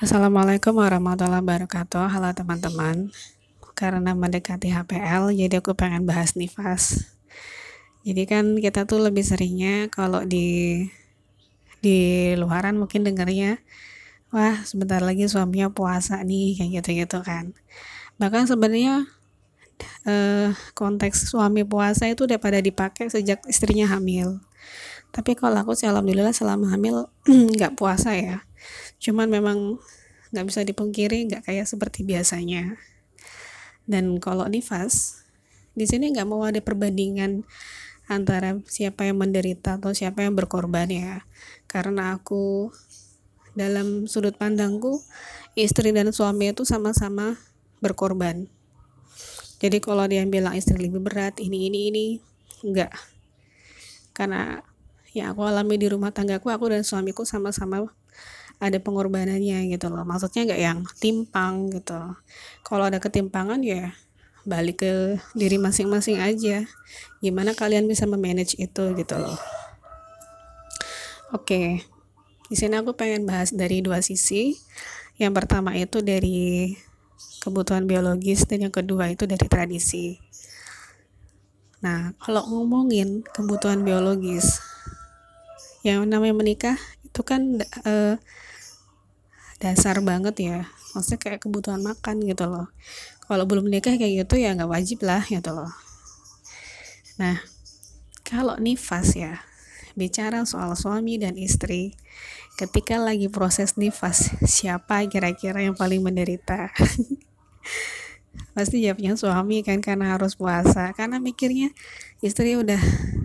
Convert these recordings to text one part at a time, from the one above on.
Assalamualaikum warahmatullahi wabarakatuh. Halo teman-teman. Karena mendekati HPL Jadi aku pengen bahas nifas. Jadi kan kita tuh lebih seringnya Kalau di Di luaran mungkin dengarnya Wah sebentar lagi suaminya puasa nih Kayak gitu-gitu kan. Bahkan sebenarnya eh, Konteks suami puasa itu udah pada dipakai Sejak istrinya hamil. Tapi kalau aku sih alhamdulillah selama hamil nggak puasa ya cuman memang nggak bisa dipungkiri nggak kayak seperti biasanya. Dan kalau nifas di sini nggak mau ada perbandingan antara siapa yang menderita atau siapa yang berkorban ya. Karena aku dalam sudut pandangku istri dan suami itu sama-sama berkorban. Jadi kalau dia bilang istri lebih berat ini ini ini enggak karena yang aku alami di rumah tanggaku aku dan suamiku sama-sama ada pengorbanannya gitu loh. Maksudnya nggak yang timpang gitu. Kalau ada ketimpangan ya balik ke diri masing-masing aja. Gimana kalian bisa memanage itu gitu loh. Oke di sini aku pengen bahas dari dua sisi. Yang pertama itu dari kebutuhan biologis dan yang kedua itu dari tradisi. Nah kalau ngomongin kebutuhan biologis yang namanya menikah itu kan uh, dasar banget ya. Maksudnya kayak kebutuhan makan gitu loh. Kalau belum nikah kayak gitu ya nggak wajib lah gitu loh. Nah kalau nifas ya bicara soal suami dan istri ketika lagi proses nifas siapa kira-kira yang paling menderita? Pasti jawabnya suami kan karena harus puasa. Karena mikirnya istri udah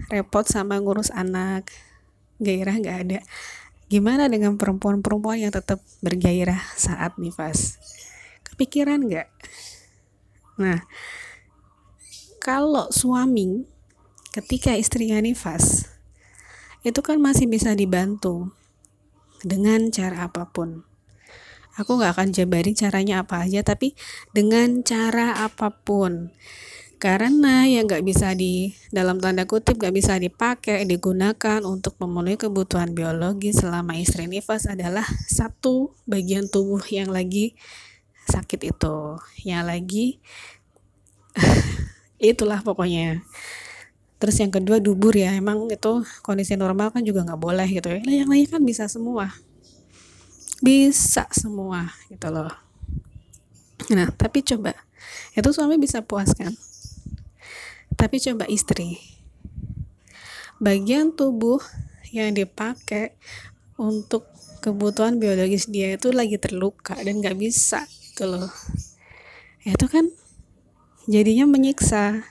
repot sama ngurus anak gairah nggak ada Gimana dengan perempuan-perempuan yang tetap bergairah saat nifas? Kepikiran nggak? Nah, kalau suami ketika istrinya nifas, itu kan masih bisa dibantu dengan cara apa pun. Aku nggak akan jabarin caranya apa aja, tapi dengan cara apa pun karena yang nggak bisa di dalam tanda kutip nggak bisa dipakai digunakan untuk memenuhi kebutuhan biologi selama istri nifas adalah satu bagian tubuh yang lagi sakit itu. Yang lagi itulah pokoknya. Terus yang kedua dubur ya. Emang itu kondisi normal kan juga nggak boleh gitu ya. Yang lain kan bisa semua. Bisa semua gitu loh. Nah tapi coba itu suami bisa puaskan tapi coba istri. Bagian tubuh yang dipakai untuk kebutuhan biologis dia itu lagi terluka dan nggak bisa gitu loh. Itu kan jadinya menyiksa.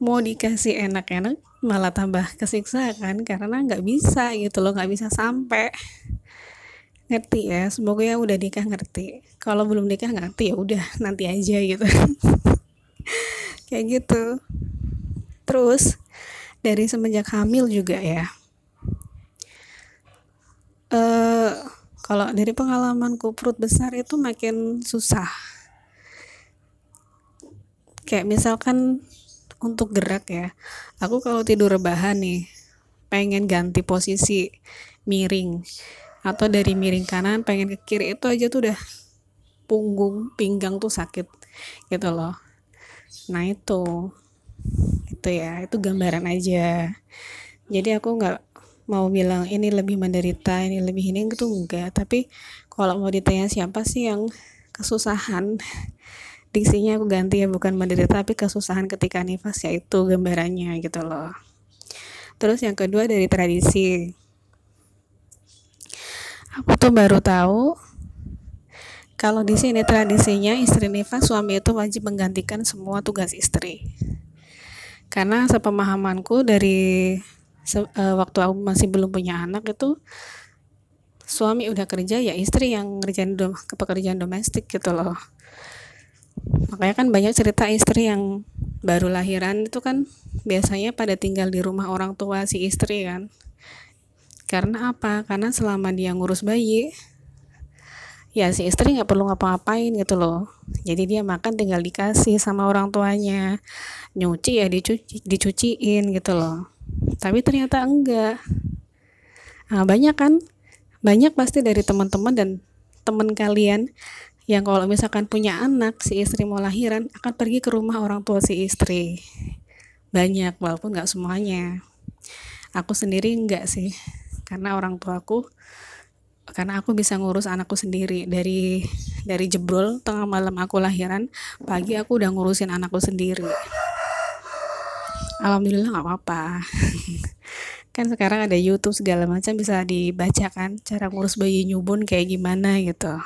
Mau dikasih enak-enak malah tambah kesiksa kan karena nggak bisa gitu loh nggak bisa sampai ngerti ya semoga ya udah nikah ngerti kalau belum nikah ngerti ya udah nanti aja gitu kayak gitu. Terus dari semenjak hamil juga ya. Uh, kalau dari pengalamanku perut besar itu makin susah. Kayak misalkan untuk gerak ya aku kalau tidur rebahan nih pengen ganti posisi miring. Atau dari miring kanan pengen ke kiri itu aja tuh udah punggung pinggang tuh sakit gitu loh nah itu. Itu ya itu gambaran aja. Jadi aku nggak mau bilang ini lebih menderita ini lebih ini itu enggak tapi kalau mau ditanya siapa sih yang kesusahan diksinya aku ganti ya bukan menderita tapi kesusahan ketika nifas ya itu gambarannya gitu loh. Terus yang kedua dari tradisi. Aku tuh baru tahu kalau di sini tradisinya istri nifas suami itu wajib menggantikan semua tugas istri. Karena sepemahamanku dari se uh, waktu aku masih belum punya anak itu suami udah kerja ya istri yang ngerjain dom pekerjaan domestik gitu loh. Makanya kan banyak cerita istri yang baru lahiran itu kan biasanya pada tinggal di rumah orang tua si istri kan. Karena apa? Karena selama dia ngurus bayi, ya si istri nggak perlu ngapa-ngapain gitu loh. Jadi dia makan tinggal dikasih sama orang tuanya. Nyuci ya dicuci dicuciin gitu loh. Tapi ternyata enggak. Nah, banyak kan? Banyak pasti dari teman-teman dan temen kalian yang kalau misalkan punya anak si istri mau lahiran akan pergi ke rumah orang tua si istri. Banyak walaupun nggak semuanya. Aku sendiri enggak sih karena orang tuaku karena aku bisa ngurus anakku sendiri. Dari dari jebrol tengah malam aku lahiran pagi aku udah ngurusin anakku sendiri. Alhamdulillah nggak apa-apa. Kan sekarang ada YouTube segala macam bisa dibacakan cara ngurus bayi nyubun kayak gimana gitu.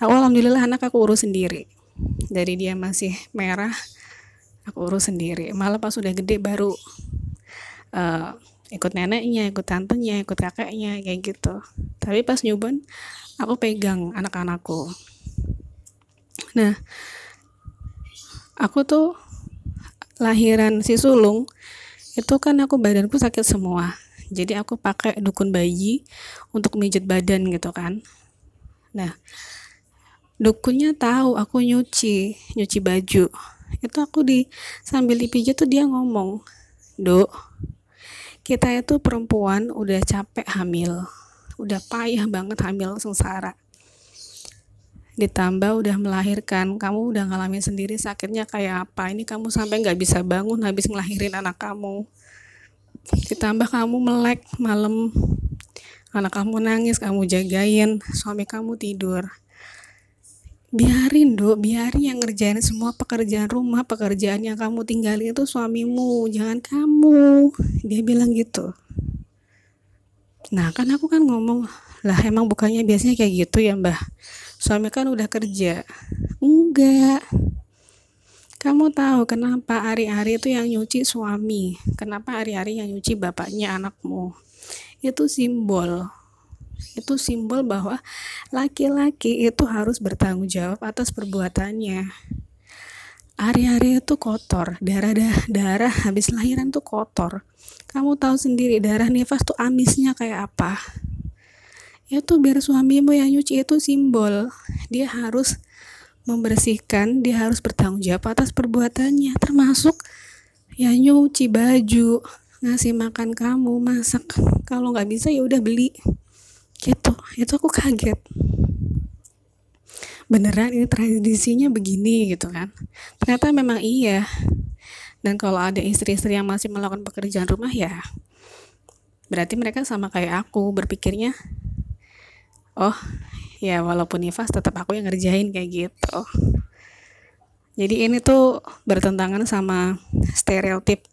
Aku alhamdulillah anak aku urus sendiri. Dari dia masih merah aku urus sendiri. Malah pas udah gede baru uh, ikut neneknya, ikut tantenya, ikut kakeknya kayak gitu. Tapi pas nyuban aku pegang anak-anakku. Nah, aku tuh lahiran si sulung itu kan aku badanku sakit semua. Jadi aku pakai dukun bayi untuk mijit badan gitu kan. Nah, dukunnya tahu aku nyuci, nyuci baju. Itu aku di sambil dipijit tuh dia ngomong, "Duk, kita itu perempuan udah capek hamil. Udah payah banget hamil sengsara. Ditambah udah melahirkan kamu udah ngalamin sendiri sakitnya kayak apa? Ini kamu sampai nggak bisa bangun habis ngelahirin anak kamu. Ditambah kamu melek malam. Anak kamu nangis kamu jagain suami kamu tidur biarin dok. Biarin yang ngerjain semua pekerjaan rumah pekerjaan yang kamu tinggalin itu suamimu jangan kamu. Dia bilang gitu. Nah kan aku kan ngomong lah emang bukannya biasanya kayak gitu ya mbah? Suami kan udah kerja. Enggak. Kamu tahu kenapa hari-hari itu yang nyuci suami? Kenapa hari-hari yang nyuci bapaknya anakmu? Itu simbol itu simbol bahwa laki-laki itu harus bertanggung jawab atas perbuatannya. Hari-hari itu kotor, darah darah habis lahiran tuh kotor. Kamu tahu sendiri darah nifas tuh amisnya kayak apa. Itu biar suamimu yang nyuci itu simbol. Dia harus membersihkan, dia harus bertanggung jawab atas perbuatannya, termasuk ya nyuci baju, ngasih makan kamu, masak. Kalau nggak bisa ya udah beli gitu. Itu aku kaget. Beneran ini tradisinya begini gitu kan. Ternyata memang iya. Dan kalau ada istri-istri yang masih melakukan pekerjaan rumah ya berarti mereka sama kayak aku berpikirnya oh ya walaupun nifas tetap aku yang ngerjain kayak gitu. Jadi ini tuh bertentangan sama stereotip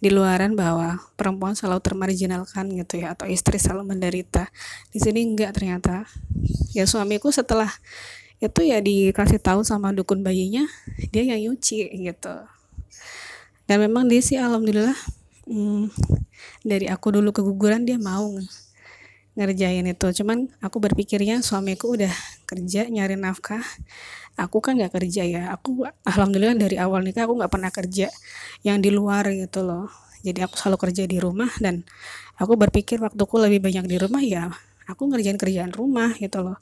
di luaran bahwa perempuan selalu termarginalkan gitu ya atau istri selalu menderita. Di sini enggak ternyata. Ya suamiku setelah itu ya dikasih tahu sama dukun bayinya dia yang nyuci gitu. Dan memang dia sih alhamdulillah hmm, dari aku dulu keguguran dia mau ngerjain itu. Cuman aku berpikirnya suamiku udah kerja nyari nafkah. Aku kan nggak kerja ya. Aku alhamdulillah dari awal nikah aku nggak pernah kerja yang di luar gitu loh. Jadi aku selalu kerja di rumah dan aku berpikir waktuku lebih banyak di rumah ya aku ngerjain kerjaan rumah gitu loh.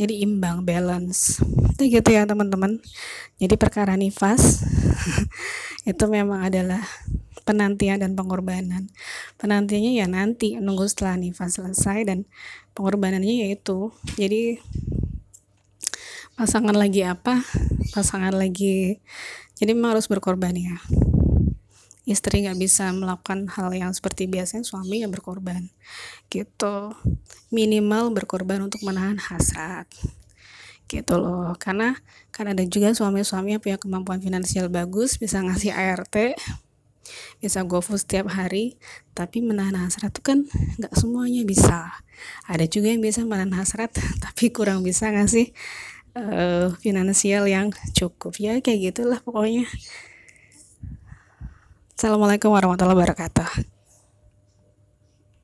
Jadi imbang balance. Itu gitu ya teman-teman. Jadi perkara nifas itu memang adalah penantian dan pengorbanan. Penantiannya ya nanti nunggu setelah nifas selesai dan pengorbanannya yaitu jadi pasangan lagi apa? Pasangan lagi jadi memang harus berkorban ya. Istri nggak bisa melakukan hal yang seperti biasanya suami yang berkorban gitu. Minimal berkorban untuk menahan hasrat gitu loh. Karena kan ada juga suami-suami yang punya kemampuan finansial bagus bisa ngasih ART bisa GoFood setiap hari tapi menahan hasrat itu kan nggak semuanya bisa. Ada juga yang bisa menahan hasrat tapi kurang bisa ngasih uh, finansial yang cukup ya kayak gitulah pokoknya. Assalamualaikum warahmatullahi wabarakatuh